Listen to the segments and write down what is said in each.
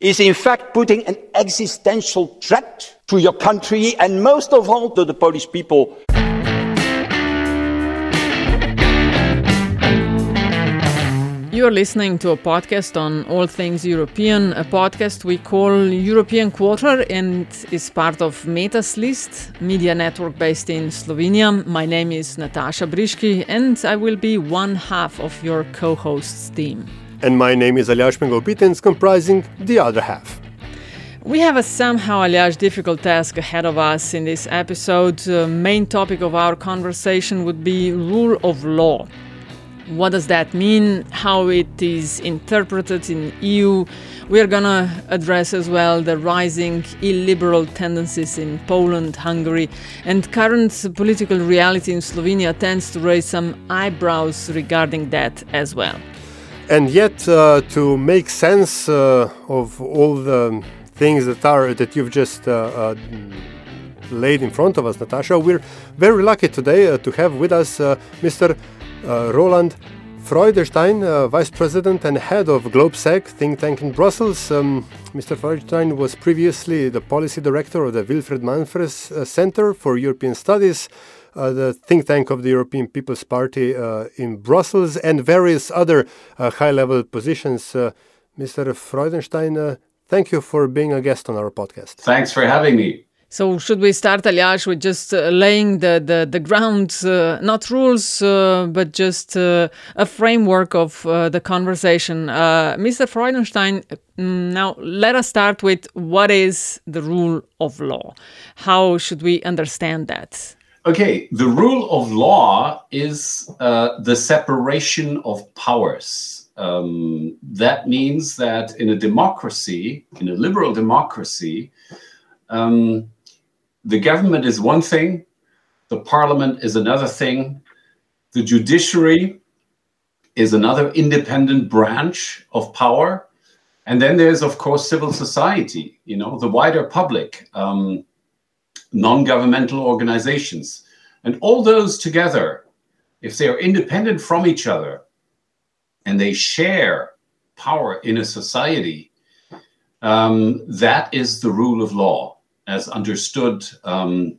is, in fact, putting an existential threat to your country and, most of all, to the Polish people. You're listening to a podcast on all things European, a podcast we call European Quarter and is part of Metas List, media network based in Slovenia. My name is Nataša Briški and I will be one half of your co hosts team. And my name is Aljaž Pengov Bitenc, comprising the other half. We have a somehow Aljaž difficult task ahead of us in this episode. The main topic of our conversation would be rule of law. What does that mean? How it is interpreted in EU? We are gonna address as well the rising illiberal tendencies in Poland, Hungary, and current political reality in Slovenia tends to raise some eyebrows regarding that as well. And yet, uh, to make sense uh, of all the things that are that you've just uh, uh, laid in front of us, Nataša, we're very lucky today uh, to have with us uh, Mr. Roland Freudenstein, Vice President and Head of GLOBSEC think tank in Brussels. Um, Mr. Freudenstein was previously the Policy Director of the Wilfried Martens Center for European Studies, uh, the think tank of the European People's Party uh, in Brussels, and various other uh, high level positions. Uh, Mr. Freudenstein, uh, thank you for being a guest on our podcast. Thanks for having me. So, should we start, Aljaž, with just uh, laying the, the, the ground, uh, not rules, uh, but just uh, a framework of uh, the conversation? Uh, Mr. Freudenstein, mm, now let us start with what is the rule of law? How should we understand that? Okay, the rule of law is uh, the separation of powers. Um, that means that in a democracy, in a liberal democracy, um, the government is one thing, the parliament is another thing, the judiciary is another independent branch of power. And then there's, of course, civil society, you know, the wider public, um, non governmental organizations. And all those together, if they are independent from each other and they share power in a society, um, that is the rule of law as understood um,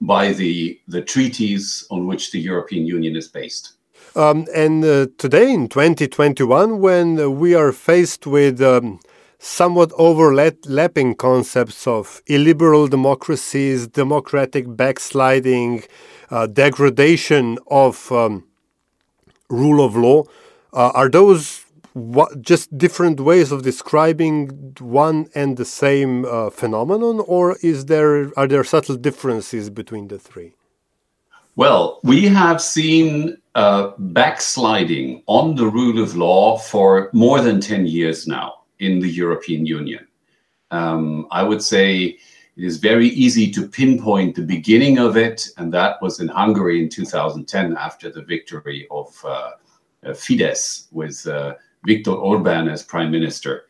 by the, the treaties on which the European Union is based. Um, and uh, today, in 2021, when we are faced with um, somewhat overlapping concepts of illiberal democracies, democratic backsliding, uh, degradation of um, rule of law, uh, are those what, just different ways of describing one and the same uh, phenomenon, or is there are there subtle differences between the three? Well, we have seen uh, backsliding on the rule of law for more than 10 years now in the European Union. Um, I would say it is very easy to pinpoint the beginning of it, and that was in Hungary in 2010 after the victory of uh, Fidesz with uh, Viktor Orban as prime minister.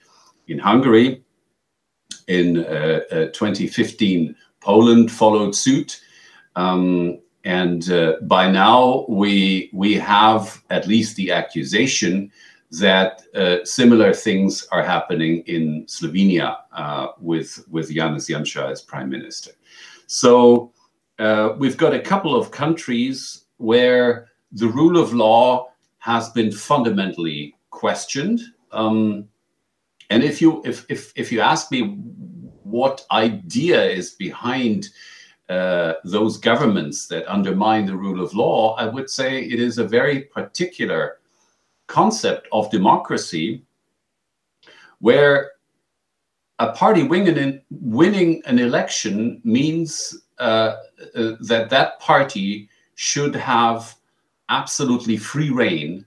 In Hungary, in uh, uh, 2015, Poland followed suit. Um, and uh, by now, we, we have at least the accusation that uh, similar things are happening in Slovenia uh, with, with Janez Janša as prime minister. So uh, we've got a couple of countries where the rule of law has been fundamentally questioned. Um, and if you if, if if you ask me what idea is behind uh, those governments that undermine the rule of law, I would say it is a very particular concept of democracy where a party winning, winning an election means uh, uh, that that party should have absolutely free reign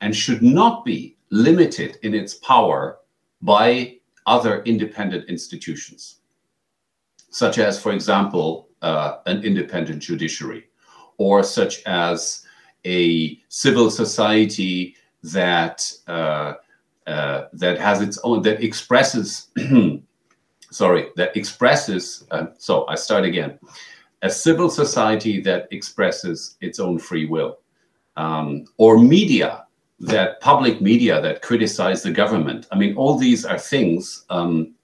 and should not be limited in its power by other independent institutions, such as, for example, uh, an independent judiciary, or such as a civil society that uh, uh, that has its own that expresses sorry that expresses uh, so i start again. A civil society that expresses its own free will um, or media that public media that criticize the government. I mean all these are things um,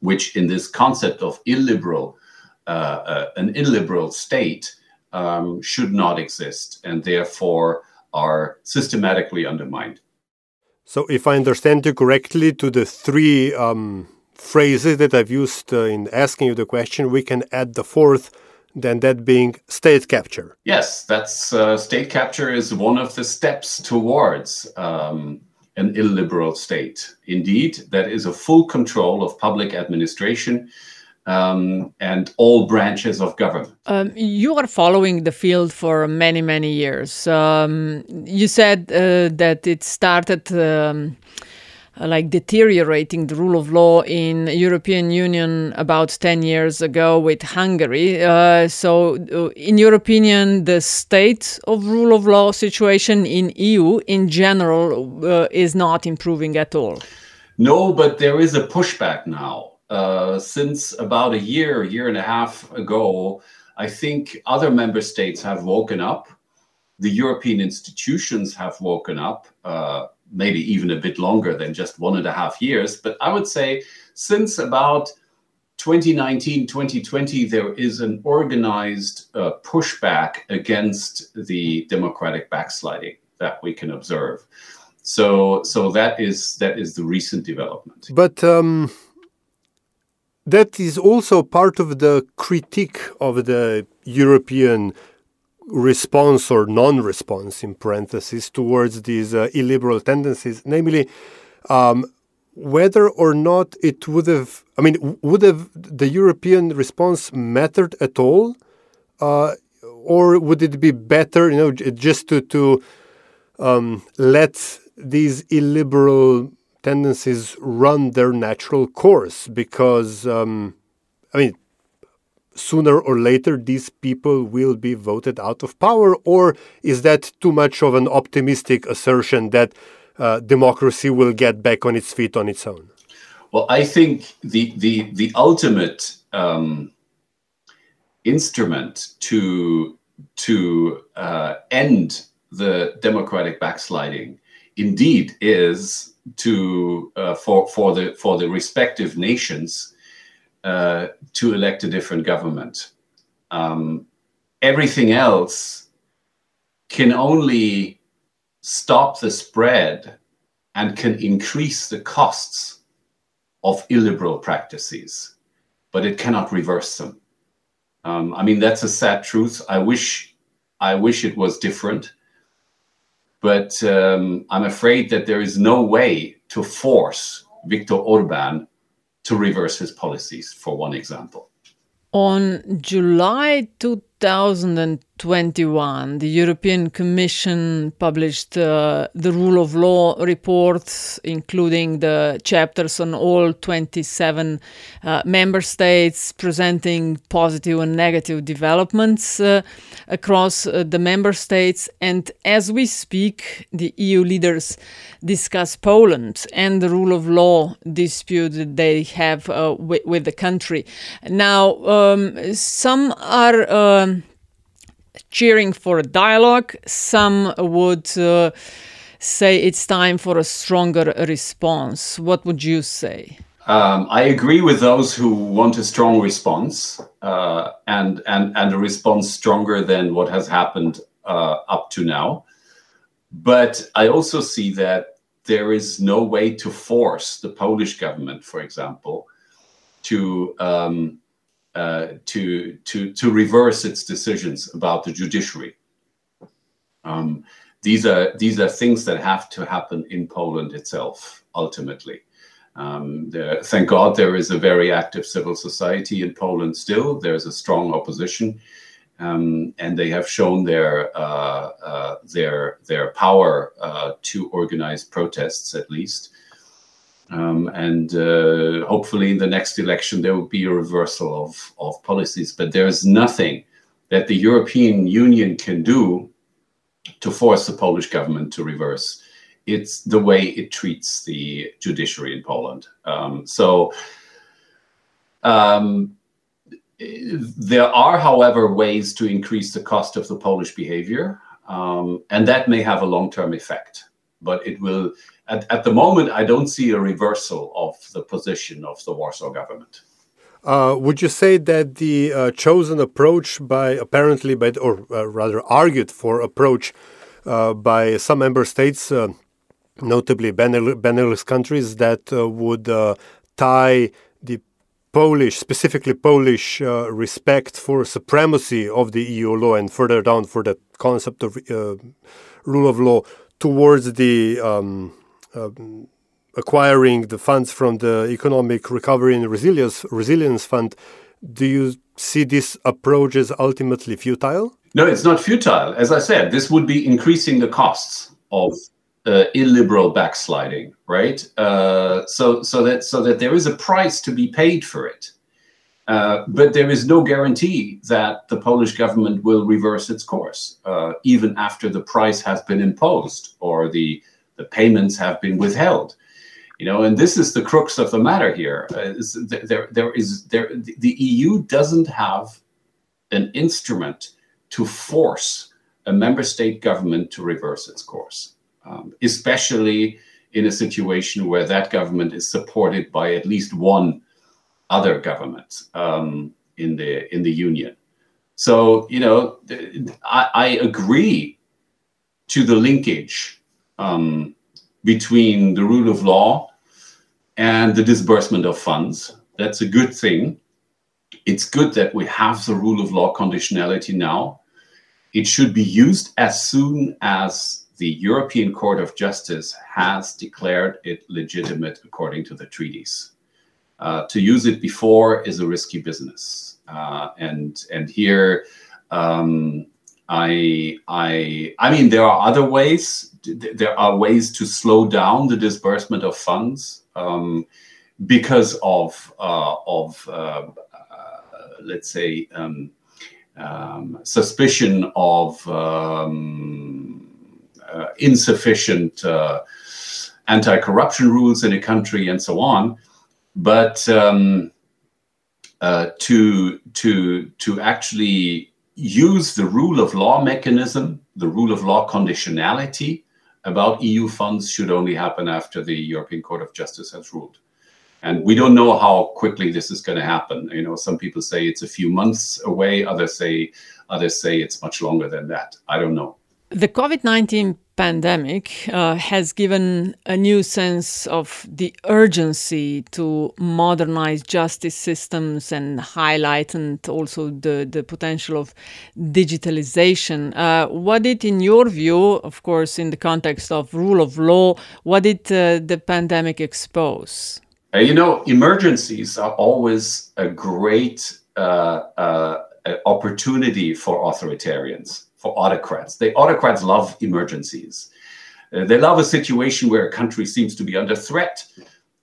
which in this concept of illiberal uh, uh, an illiberal state um, should not exist and therefore are systematically undermined so, if I understand you correctly, to the three um, phrases that I've used uh, in asking you the question, we can add the fourth, then that being state capture. Yes, that's uh, state capture is one of the steps towards um, an illiberal state. Indeed, that is a full control of public administration um, and all branches of government. Um, you are following the field for many, many years. Um, you said uh, that it started um, like deteriorating the rule of law in European Union about 10 years ago with Hungary. Uh, so, uh, in your opinion, the state of rule of law situation in EU in general uh, is not improving at all. No, but there is a pushback now uh, since about a year, year and a half ago, I think other member states have woken up. The European institutions have woken up, uh, maybe even a bit longer than just one and a half years. But I would say since about 2019, 2020, there is an organized uh, pushback against the democratic backsliding that we can observe. So, so that is that is the recent development. But um, that is also part of the critique of the European response or non-response in parentheses towards these uh, illiberal tendencies. Namely um, whether or not it would have i mean would have the european response mattered at all uh, or would it be better you know just to to um, let these illiberal tendencies run their natural course because, um, I mean, sooner or later these people will be voted out of power? Or is that too much of an optimistic assertion that uh, democracy will get back on its feet on its own? Well, I think the the the ultimate um, instrument to to uh, end the democratic backsliding indeed is to uh, for for the for the respective nations uh, to elect a different government. Um, everything else can only stop the spread and can increase the costs of illiberal practices, but it cannot reverse them. Um, I mean, that's a sad truth. I wish, I wish it was different. But um, I'm afraid that there is no way to force Viktor Orban to reverse his policies, for one example. On July 2021, the European Commission published uh, the rule of law report, including the chapters on all 27 uh, member states, presenting positive and negative developments uh, across uh, the member states. And as we speak, the EU leaders discuss Poland and the rule of law dispute that they have uh, with, with, the country. Now, um, some are um, cheering for a dialogue, some would uh, say it's time for a stronger response. What would you say? Um, I agree with those who want a strong response uh, and, and, and a response stronger than what has happened uh, up to now. But I also see that there is no way to force the Polish government, for example, to um, uh, to to to reverse its decisions about the judiciary. Um, these are these are things that have to happen in Poland itself ultimately. Um, there, thank God there is a very active civil society in Poland still. There's a strong opposition um, and they have shown their uh, uh, their their power uh, to organize protests at least. Um, and uh, hopefully, in the next election, there will be a reversal of, of policies. But there is nothing that the European Union can do to force the Polish government to reverse. It's the way it treats the judiciary in Poland. Um, so, um, there are, however, ways to increase the cost of the Polish behavior, um, and that may have a long term effect. But it will, at, at, the moment, I don't see a reversal of the position of the Warsaw government. Uh, would you say that the uh, chosen approach by apparently by or uh, rather argued for approach uh, by some member states, uh, notably Benelux countries, that uh, would tie the Polish, specifically Polish respect for supremacy of the EU law and further down for the concept of rule of law towards the um, acquiring the funds from the Economic Recovery and Resilience Resilience Fund, do you see this approach as ultimately futile? No, it's not futile. As I said, this would be increasing the costs of uh, illiberal backsliding, right? Uh, so, so that so that there is a price to be paid for it, uh, but there is no guarantee that the Polish government will reverse its course, uh, even after the price has been imposed or the the payments have been withheld. You know and this is the crux of the matter here uh, there there is there the EU doesn't have an instrument to force a member state government to reverse its course um, especially in a situation where that government is supported by at least one other government um, in the in the union. So you know I, I agree to the linkage um, between the rule of law and the disbursement of funds. That's a good thing. It's good that we have the rule of law conditionality now. It should be used as soon as the European Court of Justice has declared it legitimate according to the treaties. Uh, to use it before is a risky business, uh, and and here um, I I I mean there are other ways. There are ways to slow down the disbursement of funds um, because of uh, of uh, let's say um, um, suspicion of um, uh, insufficient uh, anti-corruption rules in a country and so on, but um, uh, to to to actually use the rule of law mechanism, the rule of law conditionality about EU funds should only happen after the European Court of Justice has ruled. And we don't know how quickly this is going to happen. You know, some people say it's a few months away, others say others say it's much longer than that. I don't know. The COVID 19 pandemic uh, has given a new sense of the urgency to modernize justice systems and highlight and also the, the potential of digitalization. Uh, what did, in your view, of course, in the context of rule of law, what did uh, the pandemic expose? Uh, you know, emergencies are always a great uh, uh, opportunity for authoritarians for autocrats. The autocrats love emergencies. Uh, they love a situation where a country seems to be under threat,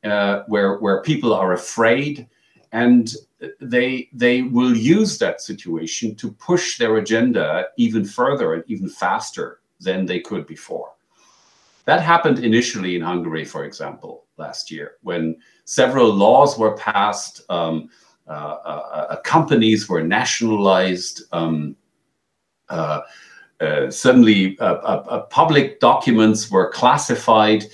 uh, where where people are afraid, and they they will use that situation to push their agenda even further and even faster than they could before. That happened initially in Hungary, for example, last year, when several laws were passed. Um, uh, uh, uh companies were nationalized. Um, uh, uh, Uh, uh, suddenly uh, uh, public documents were classified,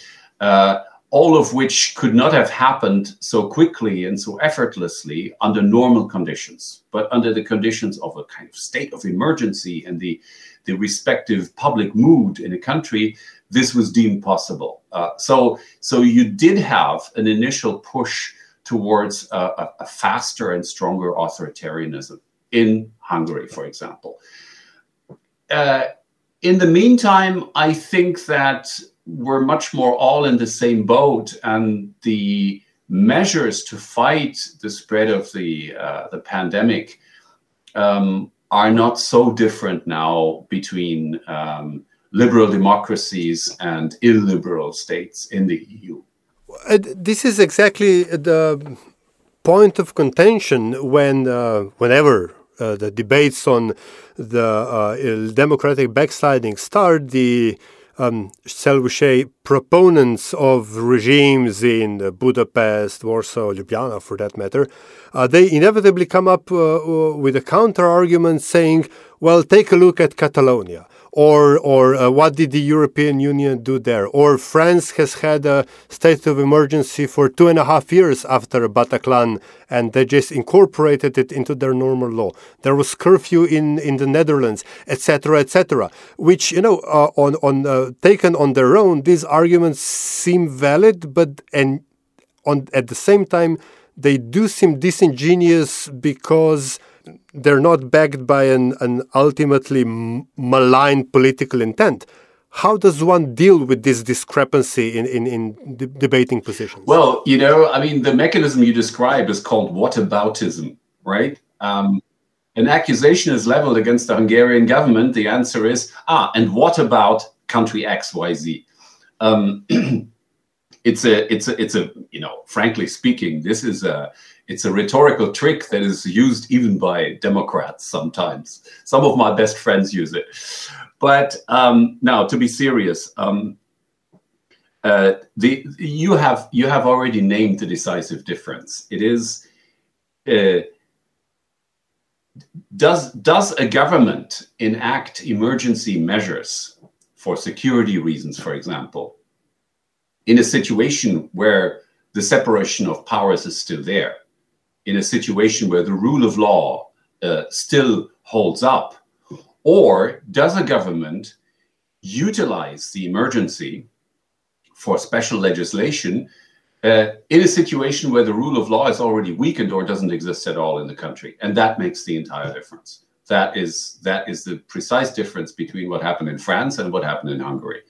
all of which could not have happened so quickly and so effortlessly under normal conditions, but under the conditions of a kind of state of emergency and the, the respective public mood in a country, this was deemed possible. Uh, so, so you did have an initial push towards a, a faster and stronger authoritarianism in Hungary, for example. Uh, in the meantime, I think that we're much more all in the same boat, and the measures to fight the spread of the uh, the pandemic um, are not so different now between um, liberal democracies and illiberal states in the EU. uh, this is exactly the point of contention when, uh, whenever uh, the debates on the uh, democratic backsliding start, the um, shall we say, proponents of regimes in Budapest, Warsaw, Ljubljana, for that matter, uh, they inevitably come up uh, uh with a counter argument saying, well, take a look at Catalonia or or uh, what did the European Union do there? Or France has had a state of emergency for two and a half years after Bataclan, and they just incorporated it into their normal law. There was curfew in in the Netherlands, etc., etc. Which you know, uh, on on uh, taken on their own, these arguments seem valid, but and on at the same time they do seem disingenuous because they're not backed by an, an ultimately malign political intent. How does one deal with this discrepancy in, in, in de debating positions? Well, you know, I mean, the mechanism you describe is called whataboutism, right? Um, an accusation is leveled against the Hungarian government. The answer is, ah, and what about country X, Y, Z? Um, it's a, it's a, it's a, you know, frankly speaking, this is a, it's a rhetorical trick that is used even by Democrats sometimes. Some of my best friends use it. But um, now, to be serious, um, uh, the you have you have already named the decisive difference. It is uh, does does a government enact emergency measures for security reasons, for example, in a situation where the separation of powers is still there? in a situation where the rule of law uh, still holds up? Or does a government utilize the emergency for special legislation uh, in a situation where the rule of law is already weakened or doesn't exist at all in the country? And that makes the entire difference. That is that is the precise difference between what happened in France and what happened in Hungary.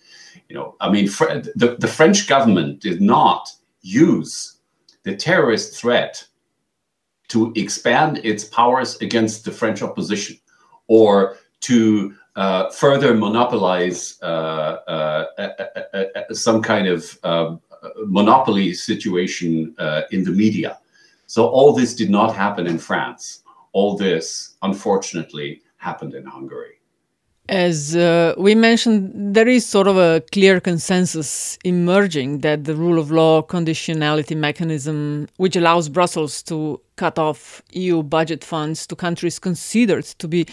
You know, I mean, the, the French government did not use the terrorist threat to expand its powers against the French opposition or to uh, further monopolize uh, uh, some kind of um, monopoly situation uh, in the media. So, all this did not happen in France. All this, unfortunately, happened in Hungary. As uh, we mentioned, there is sort of a clear consensus emerging that the rule of law conditionality mechanism, which allows Brussels to cut off EU budget funds to countries considered to be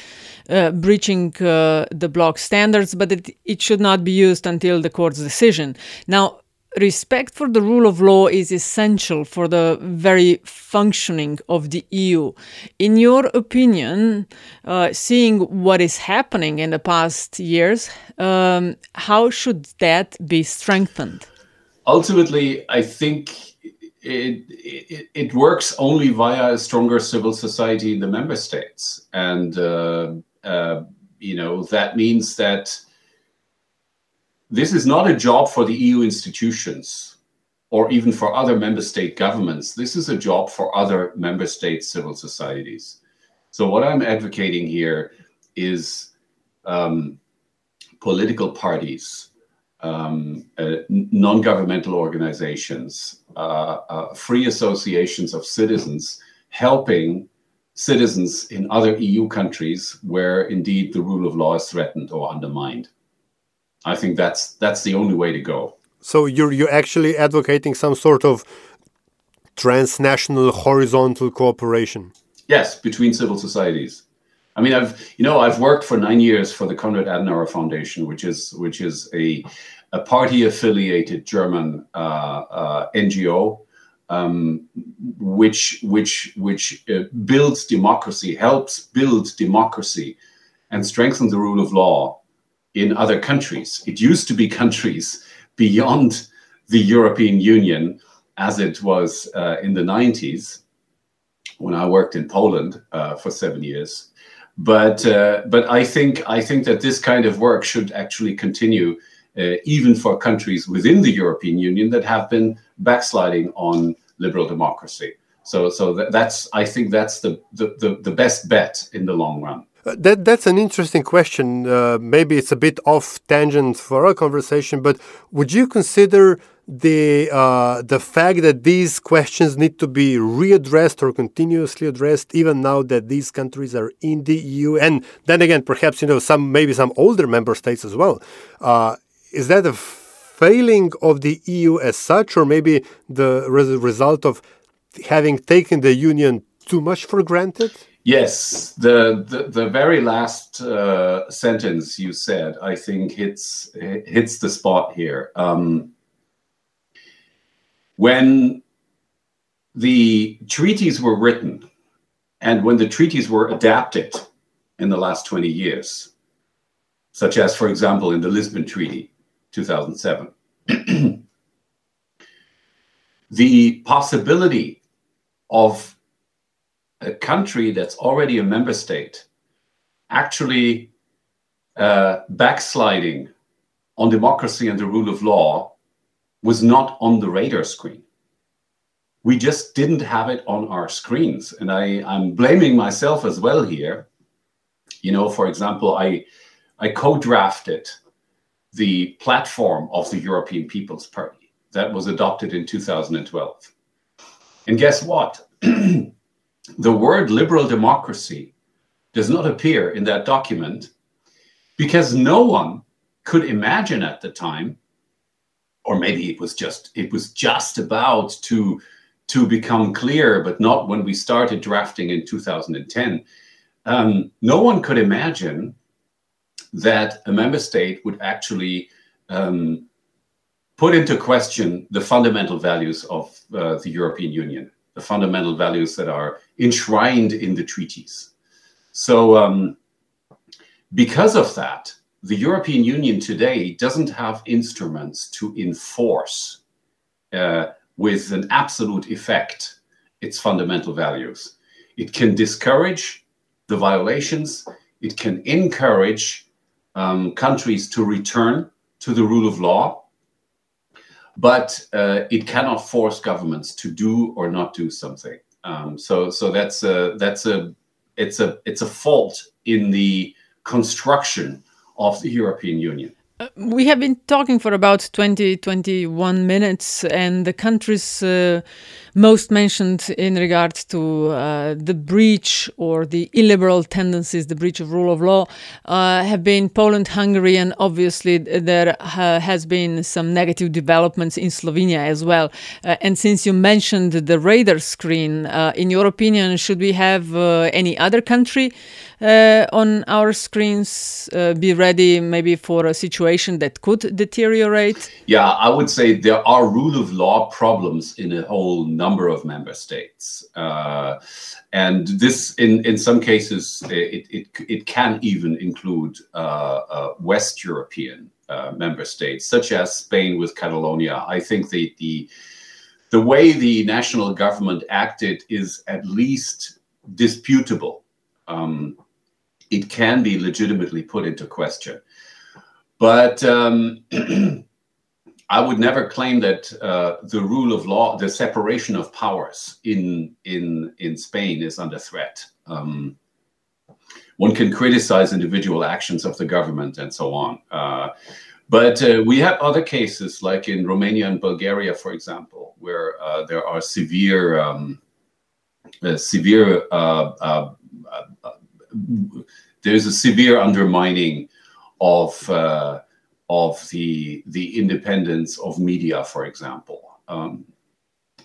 uh, breaching uh, the bloc standards, but it, it should not be used until the court's decision. Now, respect for the rule of law is essential for the very functioning of the EU. In your opinion, uh, seeing what is happening in the past years, um, how should that be strengthened? Ultimately, I think it, it, it, works only via a stronger civil society in the member states. And, uh, uh, you know, that means that this is not a job for the EU institutions or even for other member state governments. This is a job for other member state civil societies. So, what I'm advocating here is um, political parties, um, uh, non governmental organizations, uh, uh, free associations of citizens helping citizens in other EU countries where indeed the rule of law is threatened or undermined. I think that's that's the only way to go. So you're you're actually advocating some sort of transnational horizontal cooperation. Yes, between civil societies. I mean, I've you know I've worked for nine years for the Konrad Adenauer Foundation, which is which is a a party affiliated German uh, uh, NGO, um, which which which uh, builds democracy, helps build democracy, and strengthen the rule of law in other countries. It used to be countries beyond the European Union, as it was uh, in the 90s when I worked in Poland uh, for seven years. But uh, but I think I think that this kind of work should actually continue, uh, even for countries within the European Union that have been backsliding on liberal democracy. So so that's I think that's the, the, the, the best bet in the long run. Uh, that that's an interesting question. Uh, maybe it's a bit off tangent for our conversation, but would you consider the uh, the fact that these questions need to be readdressed or continuously addressed, even now that these countries are in the EU, and then again, perhaps you know some maybe some older member states as well. Uh, is that a failing of the EU as such, or maybe the res- result of having taken the union too much for granted? Yes, the the, the very last uh, sentence you said, I think hits hits the spot here. Um, when the treaties were written, and when the treaties were adapted in the last twenty years, such as, for example, in the Lisbon Treaty, two thousand seven, the possibility of a country that's already a member state actually uh, backsliding on democracy and the rule of law was not on the radar screen. We just didn't have it on our screens. And I, I'm blaming myself as well here. You know, for example, I, I co drafted the platform of the European People's Party that was adopted in 2012. And guess what? the word liberal democracy does not appear in that document because no one could imagine at the time or maybe it was just it was just about to to become clear but not when we started drafting in 2010 um, no one could imagine that a member state would actually um, put into question the fundamental values of uh, the european union the fundamental values that are enshrined in the treaties. So, um, because of that, the European Union today doesn't have instruments to enforce uh, with an absolute effect its fundamental values. It can discourage the violations, it can encourage um, countries to return to the rule of law but uh, it cannot force governments to do or not do something. Um, so, so that's a that's a it's a it's a fault in the construction of the European Union. Uh, we have been talking for about 20, 21 minutes, and the countries uh, most mentioned in regard to uh, the breach or the illiberal tendencies, the breach of rule of law, uh, have been Poland, Hungary, and obviously there has been some negative developments in Slovenia as well. Uh, and since you mentioned the radar screen, uh, in your opinion, should we have any other country? uh, on our screens, uh, be ready maybe for a situation that could deteriorate? Yeah, I would say there are rule of law problems in a whole number of member states. Uh, and this, in, in some cases, it, it, it can even include uh, uh, West European uh, member states, such as Spain with Catalonia. I think the, the, the way the national government acted is at least disputable. Um, it can be legitimately put into question. But um, I would never claim that uh, the rule of law, the separation of powers in in in Spain is under threat. Um, one can criticize individual actions of the government and so on. Uh, but uh, we have other cases, like in Romania and Bulgaria, for example, where uh, there are severe, um, uh, severe uh, there's a severe undermining of of the the independence of media, for example. Um,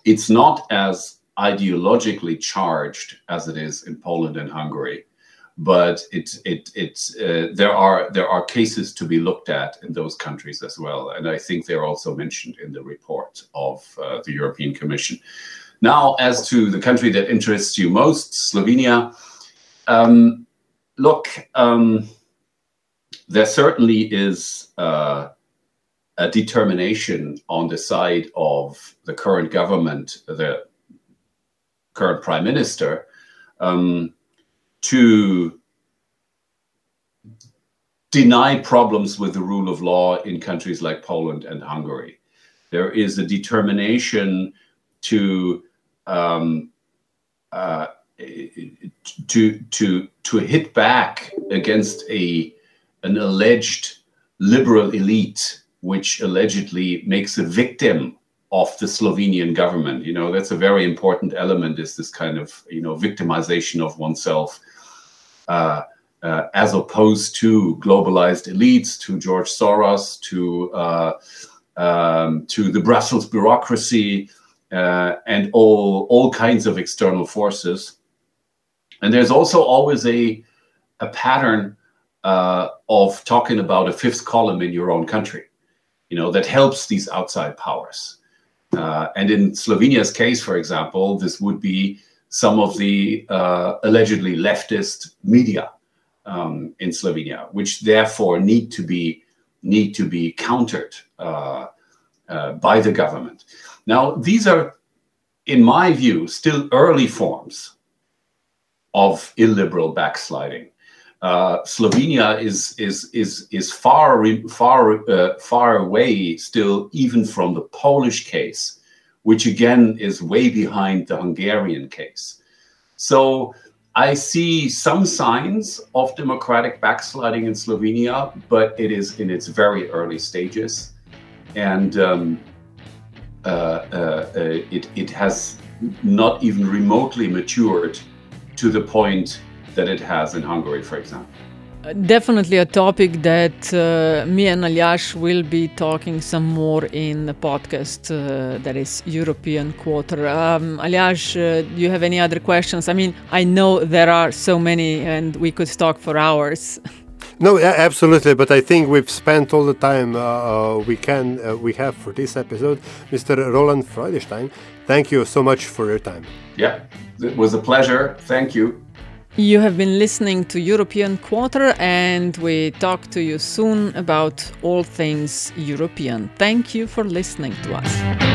it's not as ideologically charged as it is in Poland and Hungary, but it it it's uh, there are there are cases to be looked at in those countries as well, and I think they're also mentioned in the report of uh, the European Commission. Now, as to the country that interests you most, Slovenia. Um, look, um, there certainly is uh, a determination on the side of the current government, the current prime minister, um, to deny problems with the rule of law in countries like Poland and Hungary. There is a determination to um, uh, to to to hit back against a an alleged liberal elite which allegedly makes a victim of the Slovenian government. You know, that's a very important element is this kind of, you know, victimization of oneself. Uh, uh, as opposed to globalized elites, to George Soros, to uh, um, to the Brussels bureaucracy, uh, and all all kinds of external forces. And there's also always a a pattern uh, of talking about a fifth column in your own country, you know, that helps these outside powers. Uh, and in Slovenia's case, for example, this would be some of the uh, allegedly leftist media um, in Slovenia, which therefore need to be need to be countered uh, uh, by the government. Now, these are, in my view, still early forms of illiberal backsliding. Uh, Slovenia is is is is far far uh, far away still, even from the Polish case, which again is way behind the Hungarian case. So I see some signs of democratic backsliding in Slovenia, but it is in its very early stages, and um, uh, uh, uh, it it has not even remotely matured to the point that it has in Hungary, for example. Definitely a topic that uh, me and Aljaž will be talking some more in the podcast uh, that is European Quarter. Um, Aljaž, uh, do you have any other questions? I mean, I know there are so many and we could talk for hours. No, absolutely. But I think we've spent all the time uh, uh we can uh, we have for this episode. Mr. Roland Freudenstein, thank you so much for your time. Yeah, it was a pleasure. Thank you. You have been listening to European Quarter, and we talk to you soon about all things European. Thank you for listening to us.